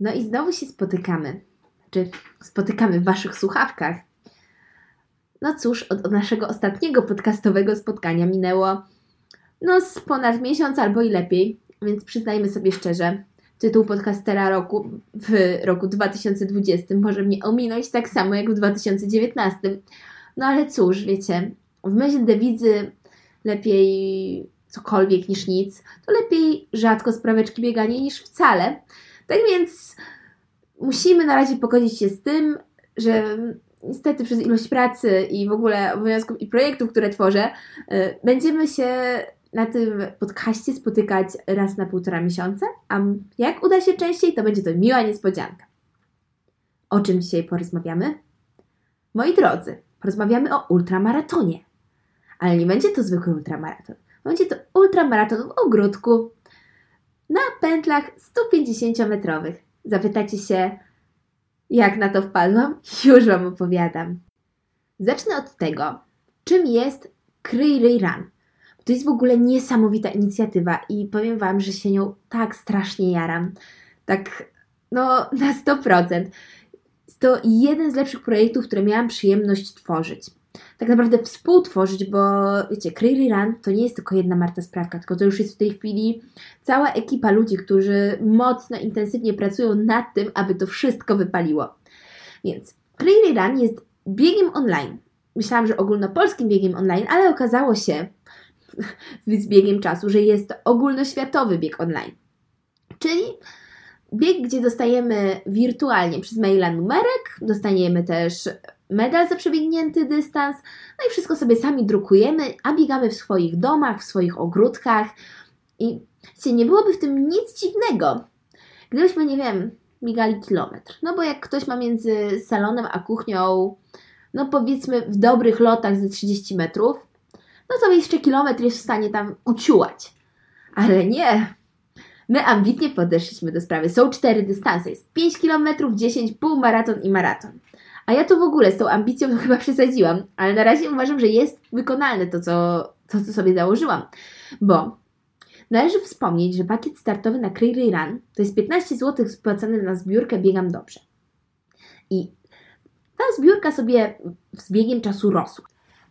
No i znowu się spotykamy. Czy spotykamy w Waszych słuchawkach. No cóż, od, od naszego ostatniego podcastowego spotkania minęło no z ponad miesiąc albo i lepiej, więc przyznajmy sobie szczerze, tytuł podcastera roku w roku 2020 może mnie ominąć tak samo jak w 2019. No ale cóż, wiecie, w myśl dewizy lepiej cokolwiek niż nic, to lepiej rzadko spraweczki bieganie niż wcale. Tak więc musimy na razie pogodzić się z tym, że niestety przez ilość pracy i w ogóle obowiązków i projektów, które tworzę, y, będziemy się na tym podcaście spotykać raz na półtora miesiąca, a jak uda się częściej, to będzie to miła niespodzianka. O czym dzisiaj porozmawiamy? Moi drodzy, porozmawiamy o ultramaratonie. Ale nie będzie to zwykły ultramaraton. Będzie to ultramaraton w ogródku na pętlach 150-metrowych. Zapytacie się, jak na to wpadłam? Już Wam opowiadam. Zacznę od tego, czym jest Kryj Run. To jest w ogóle niesamowita inicjatywa i powiem Wam, że się nią tak strasznie jaram. Tak, no, na 100%. To jeden z lepszych projektów, które miałam przyjemność tworzyć. Tak naprawdę współtworzyć, bo wiecie, Crazy Run to nie jest tylko jedna Marta Sprawka, tylko to już jest w tej chwili cała ekipa ludzi, którzy mocno, intensywnie pracują nad tym, aby to wszystko wypaliło. Więc Crazy Run jest biegiem online. Myślałam, że ogólnopolskim biegiem online, ale okazało się, z biegiem czasu, że jest to ogólnoświatowy bieg online. Czyli bieg, gdzie dostajemy wirtualnie przez maila numerek, dostaniemy też medal za przebiegnięty dystans, no i wszystko sobie sami drukujemy, a biegamy w swoich domach, w swoich ogródkach i nie byłoby w tym nic dziwnego, gdybyśmy, nie wiem, biegali kilometr. No bo jak ktoś ma między salonem a kuchnią, no powiedzmy w dobrych lotach ze 30 metrów, no to jeszcze kilometr jest w stanie tam uciułać. Ale nie. My ambitnie podeszliśmy do sprawy. Są cztery dystanse. Jest 5 km, 10, półmaraton i maraton. A ja to w ogóle z tą ambicją to chyba przesadziłam, ale na razie uważam, że jest wykonalne to, co, to, co sobie założyłam. Bo należy wspomnieć, że pakiet startowy na Cray Run to jest 15 zł spłacane na zbiórkę Biegam Dobrze. I ta zbiórka sobie z biegiem czasu rosła.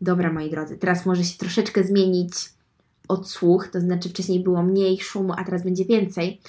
Dobra, moi drodzy, teraz może się troszeczkę zmienić odsłuch, to znaczy wcześniej było mniej szumu, a teraz będzie więcej,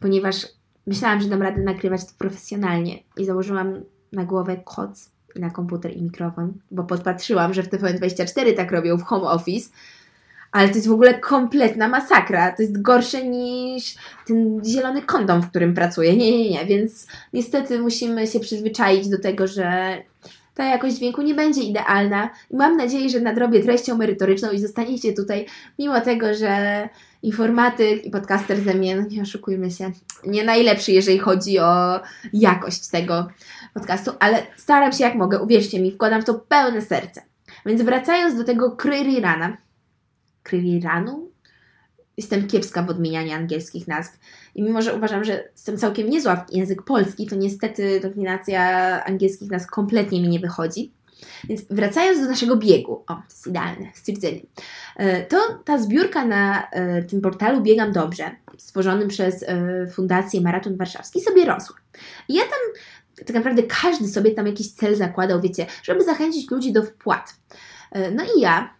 ponieważ myślałam, że dam radę nagrywać to profesjonalnie i założyłam na głowę koc i na komputer i mikrofon, bo podpatrzyłam, że w TVN24 tak robią w home office, ale to jest w ogóle kompletna masakra. To jest gorsze niż ten zielony kondom, w którym pracuję. Nie, nie, nie. Więc niestety musimy się przyzwyczaić do tego, że ta jakość dźwięku nie będzie idealna i mam nadzieję, że nadrobię treścią merytoryczną i zostaniecie tutaj, mimo tego, że informatyk i podcaster ze mnie, no nie oszukujmy się, nie najlepszy, jeżeli chodzi o jakość tego podcastu, ale staram się jak mogę, uwierzcie mi, wkładam w to pełne serce. Więc wracając do tego Kryrirana, Kryriranu? Jestem kiepska w odmienianiu angielskich nazw. I mimo, że uważam, że jestem całkiem niezła w język polski, to niestety dominacja angielskich nazw kompletnie mi nie wychodzi. Więc wracając do naszego biegu, o, to jest idealne stwierdzenie, e, to ta zbiórka na e, tym portalu Biegam Dobrze, stworzonym przez e, Fundację Maraton Warszawski, sobie rosła. I ja tam, tak naprawdę każdy sobie tam jakiś cel zakładał, wiecie, żeby zachęcić ludzi do wpłat. No i ja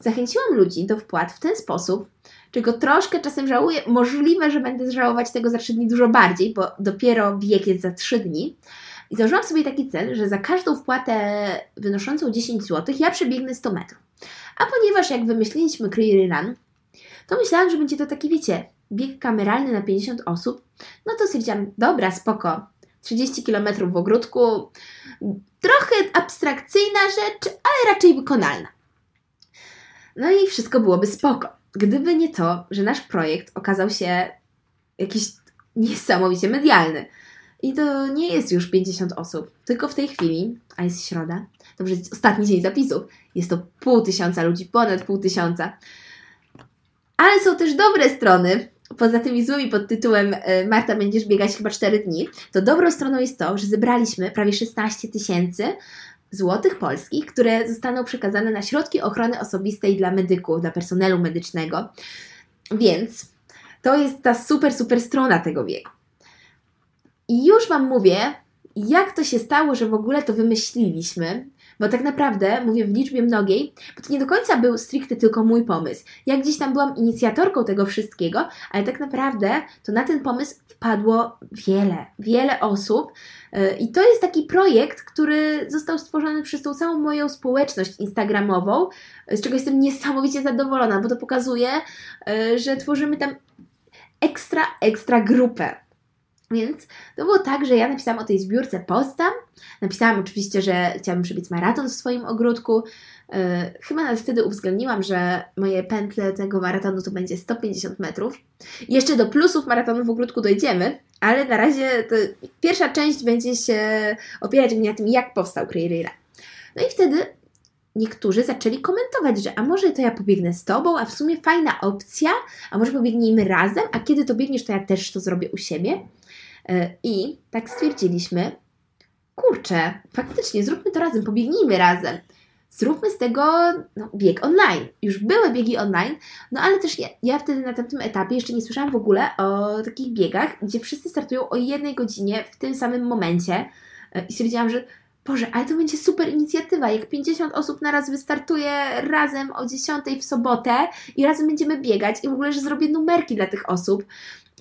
zachęciłam ludzi do wpłat w ten sposób, czego troszkę czasem żałuję. Możliwe, że będę żałować tego za 3 dni dużo bardziej, bo dopiero bieg jest za 3 dni. I założyłam sobie taki cel, że za każdą wpłatę wynoszącą 10 zł ja przebiegnę 100 metrów. A ponieważ jak wymyśliliśmy Cleary Run, to myślałam, że będzie to taki, wiecie, bieg kameralny na 50 osób. No to stwierdziłam, dobra, spoko, 30 km w ogródku, trochę abstrakcyjna rzecz, ale raczej wykonalna. No i wszystko byłoby spoko. Gdyby nie to, że nasz projekt okazał się jakiś niesamowicie medialny. I to nie jest już 50 osób, tylko w tej chwili, a jest środa, to jest ostatni dzień zapisów, jest to pół tysiąca ludzi, ponad pół tysiąca. Ale są też dobre strony, poza tymi złymi pod tytułem e, Marta, będziesz biegać chyba 4 dni, to dobrą stroną jest to, że zebraliśmy prawie 16 tysięcy złotych polskich, które zostaną przekazane na środki ochrony osobistej dla medyków, dla personelu medycznego. Więc to jest ta super, super strona tego wieku. I już Wam mówię, jak to się stało, że w ogóle to wymyśliliśmy, bo tak naprawdę mówię w liczbie mnogiej, bo to nie do końca był stricte tylko mój pomysł. Ja gdzieś tam byłam inicjatorką tego wszystkiego, ale tak naprawdę to na ten pomysł wpadło wiele, wiele osób. Y, I to jest taki projekt, który został stworzony przez tą całą moją społeczność instagramową, z czego jestem niesamowicie zadowolona, bo to pokazuje, y, że tworzymy tam ekstra, ekstra grupę. Więc to było tak, że ja napisałam o tej zbiórce posta. Napisałam oczywiście, że chciałabym przebiec maraton w swoim ogródku. Yy, chyba nawet wtedy uwzględniłam, że moje pętle tego maratonu to będzie 150 metrów. Jeszcze do plusów maratonu w ogródku dojdziemy, ale na razie pierwsza część będzie się opierać na tym, jak powstał Creative No i wtedy niektórzy zaczęli komentować, że a może to ja pobiegnę z tobą, a w sumie fajna opcja, a może pobiegnijmy razem, a kiedy to biegniesz, to ja też to zrobię u siebie. E, I tak stwierdziliśmy, kurczę, faktycznie zróbmy to razem, pobiegnijmy razem. Zróbmy z tego no, bieg online. Już były biegi online, no ale też ja, ja wtedy na tamtym etapie jeszcze nie słyszałam w ogóle o takich biegach, gdzie wszyscy startują o jednej godzinie w tym samym momencie. E, I stwierdziłam, że Boże, ale to będzie super inicjatywa. Jak 50 osób naraz wystartuje razem o 10 w sobotę i razem będziemy biegać i w ogóle, że zrobię numerki dla tych osób.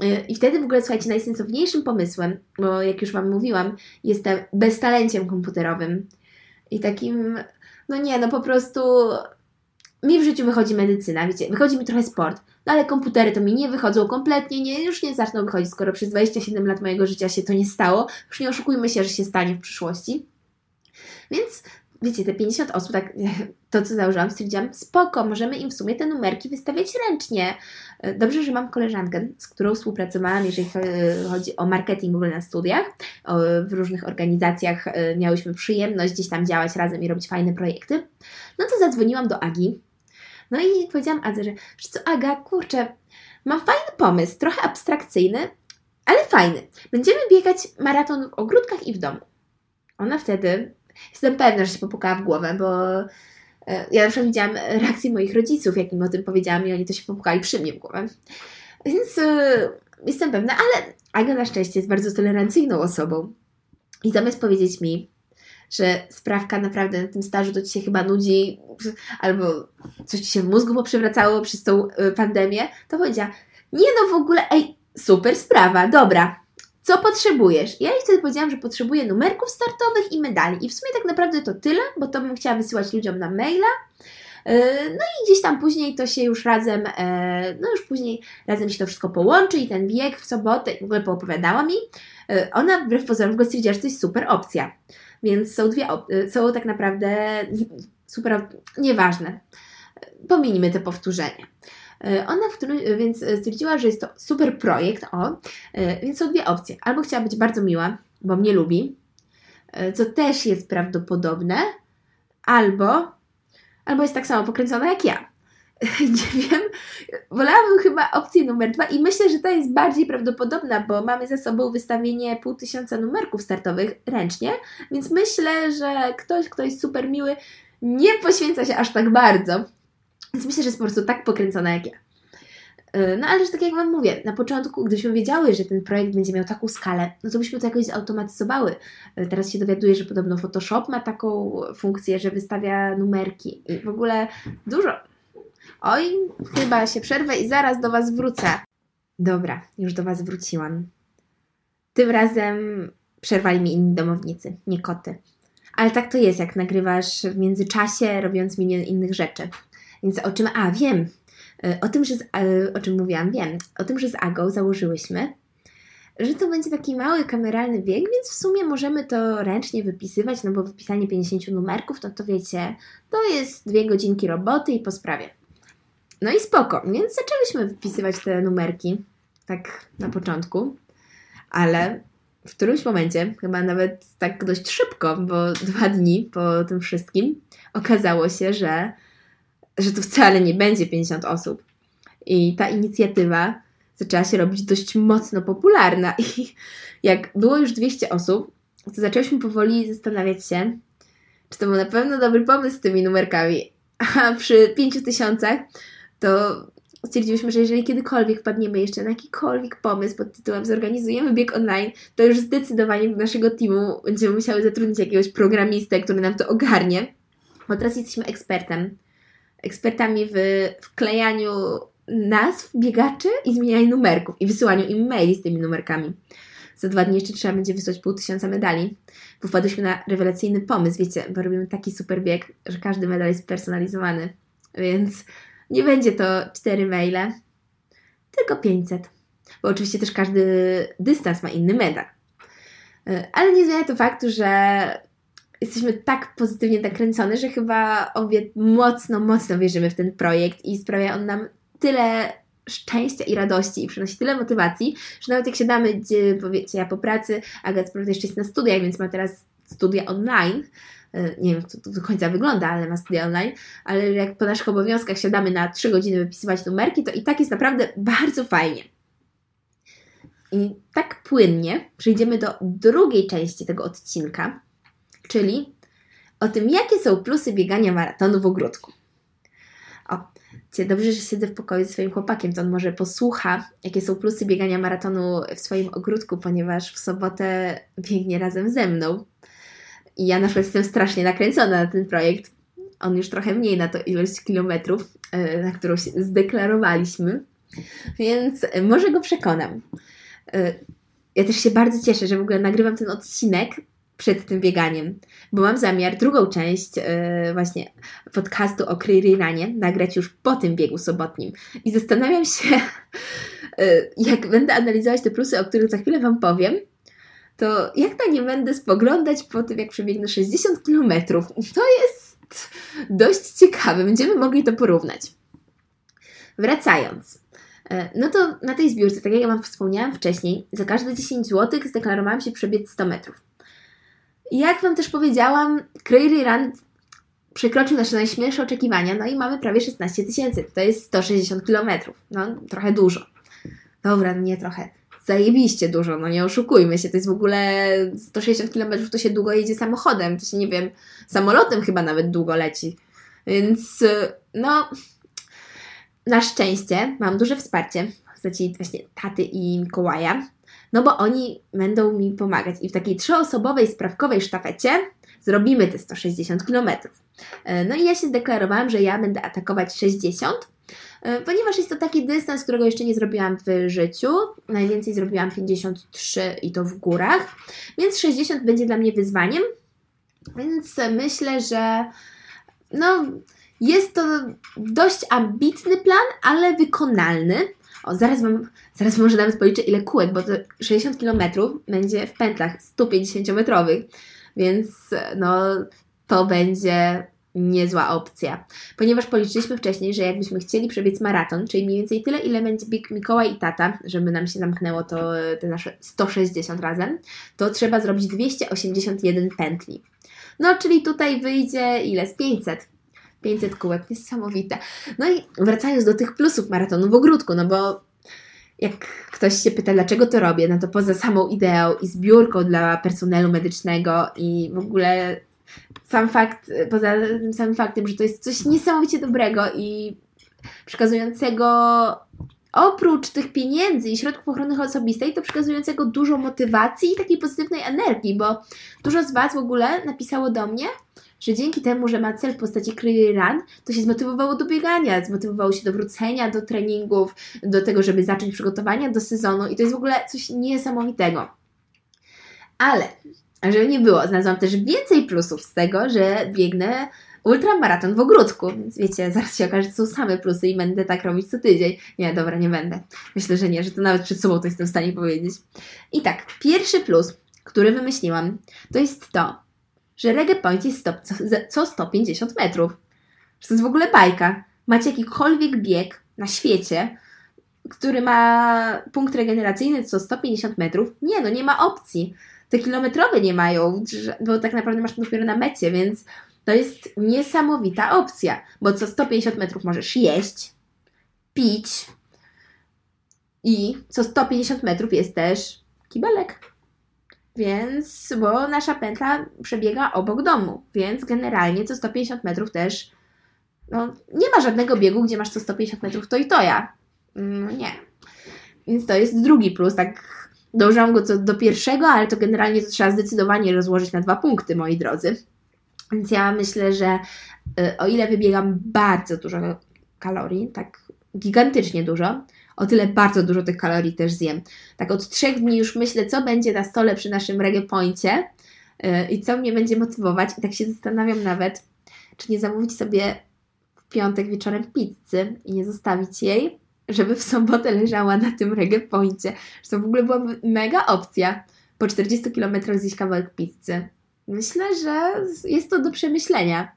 Y, I wtedy w ogóle, słuchajcie, najsensowniejszym pomysłem, bo jak już Wam mówiłam, jestem beztalenciem komputerowym i takim, no nie, no po prostu mi w życiu wychodzi medycyna, wiecie, wychodzi mi trochę sport, no ale komputery to mi nie wychodzą kompletnie, nie, już nie zaczną wychodzić, skoro przez 27 lat mojego życia się to nie stało, już nie oszukujmy się, że się stanie w przyszłości. Więc wiecie, te 50 osób, tak, to co założyłam, stwierdziłam, spoko, możemy im w sumie te numerki wystawiać ręcznie. Dobrze, że mam koleżankę, z którą współpracowałam, jeżeli chodzi o marketing w ogóle na studiach. W różnych organizacjach e, miałyśmy przyjemność gdzieś tam działać razem i robić fajne projekty. No to zadzwoniłam do Agi. No i powiedziałam Adze, że co Aga, kurczę, mam fajny pomysł, trochę abstrakcyjny, ale fajny. Będziemy biegać maraton w ogródkach i w domu. Ona wtedy Jestem pewna, że się popukała w głowę, bo e, ja na przykład widziałam reakcję moich rodziców, jak im o tym powiedziałam i oni to się popukali przy mnie w głowę. Więc e, jestem pewna, ale Aga na szczęście jest bardzo tolerancyjną osobą. I zamiast powiedzieć mi, że sprawka naprawdę na tym stażu to Ci się chyba nudzi, albo coś Ci się w mózgu poprzewracało przez tą e, pandemię, to powiedziała, nie no w ogóle, ej, super sprawa, dobra, co potrzebujesz? Ja jej wtedy powiedziałam, że potrzebuję numerków startowych i medali. I w sumie tak naprawdę to tyle, bo to bym chciała wysyłać ludziom na maila. E, no i gdzieś tam później to się już razem, e, no już później razem się to wszystko połączy i ten bieg w sobotę w ogóle poopowiadała mi. E, ona wbrew pozorom ogóle stwierdziła, że to jest super opcja. Więc są dwie, są tak naprawdę super, nieważne. Pominijmy te powtórzenia. E, ona którym, e, więc e, stwierdziła, że jest to super projekt, o, więc są dwie opcje. Albo chciała być bardzo miła, bo mnie lubi, co też jest prawdopodobne, albo, albo jest tak samo pokręcona jak ja. Nie wiem, wolałabym chyba opcję numer dwa i myślę, że ta jest bardziej prawdopodobna, bo mamy za sobą wystawienie pół tysiąca numerków startowych ręcznie, więc myślę, że ktoś, kto jest super miły, nie poświęca się aż tak bardzo więc myślę, że jest po prostu tak pokręcona jak ja. Y, no ale że tak jak Wam mówię, na początku, gdybyśmy wiedziały, że ten projekt będzie miał taką skalę, no to byśmy to jakoś zautomatyzowały. Y, teraz się dowiaduję, że podobno Photoshop ma taką funkcję, że wystawia numerki i w ogóle dużo. Oj, chyba się przerwę i zaraz do Was wrócę. Dobra, już do Was wróciłam. Tym razem przerwali mi inni domownicy, nie koty. Ale tak to jest, jak nagrywasz w międzyczasie, robiąc milion innych rzeczy. Więc o czym, a wiem, e, o tym, że z, e, o czym mówiłam, wiem, o tym, że z Agą założyłyśmy, że to będzie taki mały kameralny bieg, więc w sumie możemy to ręcznie wypisywać, no bo wypisanie 50 numerków, to to wiecie, to jest dwie godzinki roboty i po sprawie. No i spoko, więc zaczęłyśmy wypisywać te numerki, tak na początku, ale w którymś momencie, chyba nawet tak dość szybko, bo dwa dni po tym wszystkim, okazało się, że że to wcale nie będzie 50 osób. I ta inicjatywa zaczęła się robić dość mocno popularna. I jak było już 200 osób, to zaczęliśmy powoli zastanawiać się, czy to był na pewno dobry pomysł z tymi numerkami. A przy 5000 to stwierdziłyśmy, że jeżeli kiedykolwiek wpadniemy jeszcze na jakikolwiek pomysł pod tytułem zorganizujemy bieg online, to już zdecydowanie do naszego teamu będziemy musiały zatrudnić jakiegoś programistę, który nam to ogarnie, bo teraz jesteśmy ekspertem. Ekspertami w wklejaniu nazw biegaczy i zmienianiu numerków i wysyłaniu im maili z tymi numerkami. Za dwa dni jeszcze trzeba będzie wysłać pół tysiąca medali. Wpadliśmy na rewelacyjny pomysł, wiecie, bo robimy taki super bieg, że każdy medal jest personalizowany, więc nie będzie to cztery maile, tylko 500. Bo oczywiście też każdy dystans ma inny medal. E, ale nie zmienia to faktu, że jesteśmy tak pozytywnie nakręcone, że chyba obie mocno, mocno wierzymy w ten projekt i sprawia on nam tyle szczęścia i radości i przynosi tyle motywacji, że nawet jak siadamy, gdzie powiecie, ja po pracy, Agat jeszcze jest na studiach, więc ma teraz studia online, e, nie wiem, jak to do końca wygląda, ale ma studia online, ale jak po naszych obowiązkach siadamy na 3 godziny wypisywać numerki, to i tak jest naprawdę bardzo fajnie. I tak płynnie przejdziemy do drugiej części tego odcinka, czyli o tym, jakie są plusy biegania maratonu w ogródku. O, dobrze, że siedzę w pokoju ze swoim chłopakiem, to on może posłucha, jakie są plusy biegania maratonu w swoim ogródku, ponieważ w sobotę biegnie razem ze mną. I ja na przykład jestem strasznie nakręcona na ten projekt. On już trochę mniej na to ilość kilometrów, e, na którą się zdeklarowaliśmy, więc może go przekonam. E, ja też się bardzo cieszę, że w ogóle nagrywam ten odcinek przed tym bieganiem, bo mam zamiar drugą część yy, właśnie podcastu o Kryriranie nagrać już po tym biegu sobotnim. I zastanawiam się, yy, jak będę analizować te plusy, o których za chwilę Wam powiem, to jak na nie będę spoglądać po tym, jak przebiegnę 60 km. To jest dość ciekawe, będziemy mogli to porównać. Wracając. E, no to na tej zbiórce, tak jak ja Wam wspomniałam wcześniej, za każde 10 zł zdeklarowałam się przebiec 100 metrów. Jak Wam też powiedziałam, Crazy Run przekroczył nasze najśmielsze oczekiwania, no i mamy prawie 16 tysięcy. To jest 160 kilometrów. No, trochę dużo. Dobra, nie trochę. Zajebiście dużo, no nie oszukujmy się. To jest w ogóle 160 kilometrów, to się długo jedzie samochodem. To się, nie wiem, samolotem chyba nawet długo leci. Więc, no, na szczęście mam duże wsparcie w postaci właśnie taty i Mikołaja, no bo oni będą mi pomagać. I w takiej trzyosobowej, sprawkowej sztafecie zrobimy te 160 km. E, no i ja się zdeklarowałam, że ja będę atakować 60 e, ponieważ jest to taki dystans, którego jeszcze nie zrobiłam w życiu. Najwięcej zrobiłam 53 i to w górach, więc 60 będzie dla mnie wyzwaniem. Więc myślę, że no, jest to dość ambitny plan, ale wykonalny. O, zaraz Wam, zaraz może nawet policzę ile kółek, bo to 60 km będzie w pętlach 150-metrowych, więc no to będzie niezła opcja. Ponieważ policzyliśmy wcześniej, że jakbyśmy chcieli przebiec maraton, czyli mniej więcej tyle, ile będzie bieg Mikołaj i tata, żeby nam się zamknęło to te nasze 160 razem, to trzeba zrobić 281 pętli. No, czyli tutaj wyjdzie ile? Z 500. 500 kółek, niesamowite. No i wracając do tych plusów maratonu w ogródku, no bo jak ktoś się pyta, dlaczego to robię, no to poza samą ideą i zbiórką dla personelu medycznego i w ogóle sam fakt, poza tym samym faktem, że to jest coś niesamowicie dobrego i przekazującego oprócz tych pieniędzy i środków ochrony osobistej, to przekazującego dużo motywacji i takiej pozytywnej energii, bo dużo z Was w ogóle napisało do mnie, że dzięki temu, że ma cel w postaci Clear Run, to się zmotywowało do biegania, zmotywowało się do wrócenia do treningów, do tego, żeby zacząć przygotowania do sezonu i to jest w ogóle coś niesamowitego. Ale, żeby nie było, znalazłam też więcej plusów z tego, że biegnę ultramaraton w ogródku, więc wiecie, zaraz się okaże, że są same plusy i będę tak robić co tydzień. Nie, dobra, nie będę. Myślę, że nie, że to nawet przed sobą to jestem w stanie powiedzieć. I tak, pierwszy plus, który wymyśliłam, to jest to, że Reggae Point jest stop, co, co 150 metrów. Że to jest w ogóle bajka. Macie jakikolwiek bieg na świecie, który ma punkt regeneracyjny co 150 metrów? Nie, no nie ma opcji. Te kilometrowe nie mają, bo tak naprawdę masz to dopiero na mecie, więc to jest niesamowita opcja, bo co 150 metrów możesz jeść, pić i co 150 metrów jest też kibelek. Więc, bo nasza pętla przebiega obok domu, więc generalnie co 150 metrów też no, nie ma żadnego biegu, gdzie masz co 150 metrów to i to ja. No nie. Więc to jest drugi plus, tak dążyłam go co do pierwszego, ale to generalnie to trzeba zdecydowanie rozłożyć na dwa punkty, moi drodzy. Więc ja myślę, że y, o ile wybiegam bardzo dużo kalorii, tak gigantycznie dużo, o tyle bardzo dużo tych kalorii też zjem. Tak od trzech dni już myślę, co będzie na stole przy naszym reggae poincie y, i co mnie będzie motywować. I tak się zastanawiam nawet, czy nie zamówić sobie w piątek wieczorem pizzy i nie zostawić jej, żeby w sobotę leżała na tym reggae poincie. To w ogóle byłaby mega opcja. Po 40 km zjeść kawałek pizzy. Myślę, że jest to do przemyślenia.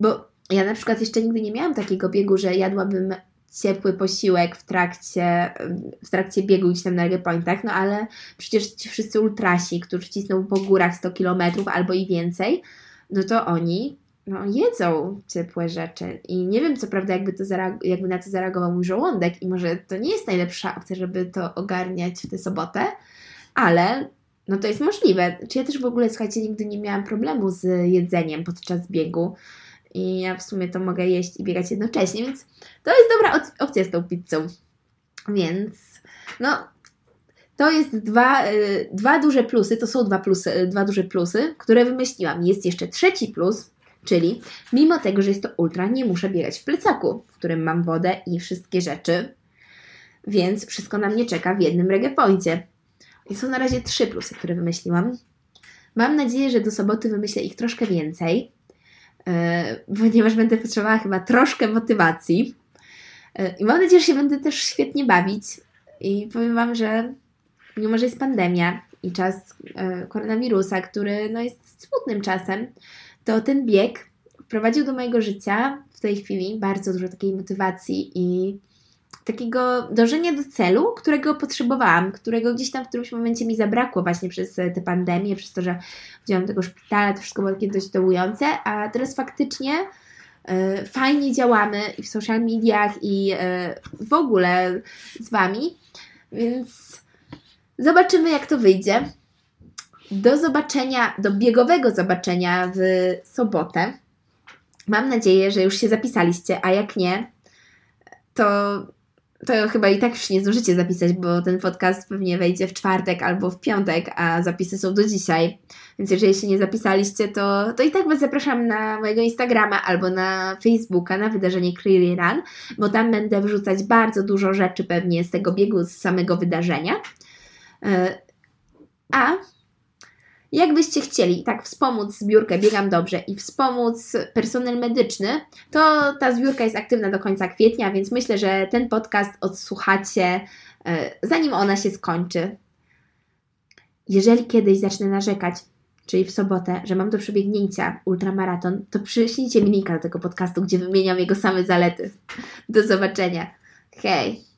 Bo ja na przykład jeszcze nigdy nie miałam takiego biegu, że jadłabym ciepły posiłek w trakcie, w trakcie biegu gdzieś tam na pointach, no ale przecież ci wszyscy ultrasi, którzy cisną po górach 100 km albo i więcej, no to oni no, jedzą ciepłe rzeczy. I nie wiem, co prawda, jakby, to jakby na to zareagował mój żołądek, i może to nie jest najlepsza opcja, żeby to ogarniać w tę sobotę, ale no to jest możliwe. Czy ja też w ogóle, słuchajcie, nigdy nie miałam problemu z jedzeniem podczas biegu. I ja w sumie to mogę jeść i biegać jednocześnie, więc to jest dobra opcja z tą pizzą. Więc no, to jest dwa, y, dwa duże plusy, to są dwa, plusy, y, dwa duże plusy, które wymyśliłam. Jest jeszcze trzeci plus, czyli mimo tego, że jest to ultra, nie muszę biegać w plecaku, w którym mam wodę i wszystkie rzeczy, więc wszystko na mnie czeka w jednym reggae poincie. I są na razie trzy plusy, które wymyśliłam. Mam nadzieję, że do soboty wymyślę ich troszkę więcej, ponieważ będę potrzebowała chyba troszkę motywacji. Yy, I mam nadzieję, że się będę też świetnie bawić. I powiem Wam, że mimo, że jest pandemia i czas yy, koronawirusa, który no, jest smutnym czasem, to ten bieg wprowadził do mojego życia w tej chwili bardzo dużo takiej motywacji i takiego dążenia do celu, którego potrzebowałam, którego gdzieś tam w którymś momencie mi zabrakło właśnie przez tę pandemię, przez to, że chodziłam do tego szpitala, to wszystko było takie dość dołujące, a teraz faktycznie y, fajnie działamy i w social mediach i y, w ogóle z Wami, więc zobaczymy jak to wyjdzie. Do zobaczenia, do biegowego zobaczenia w sobotę. Mam nadzieję, że już się zapisaliście, a jak nie, to to chyba i tak już nie zdążycie zapisać, bo ten podcast pewnie wejdzie w czwartek albo w piątek, a zapisy są do dzisiaj. Więc jeżeli się nie zapisaliście, to, to i tak Was zapraszam na mojego Instagrama albo na Facebooka na wydarzenie Cleary Run, bo tam będę wrzucać bardzo dużo rzeczy pewnie z tego biegu, z samego wydarzenia. E, a Jakbyście chcieli tak wspomóc zbiórkę Biegam Dobrze i wspomóc personel medyczny, to ta zbiórka jest aktywna do końca kwietnia, więc myślę, że ten podcast odsłuchacie e, zanim ona się skończy. Jeżeli kiedyś zacznę narzekać, czyli w sobotę, że mam do przebiegnięcia ultramaraton, to przyślijcie mi linka do tego podcastu, gdzie wymieniam jego same zalety. Do zobaczenia. Hej!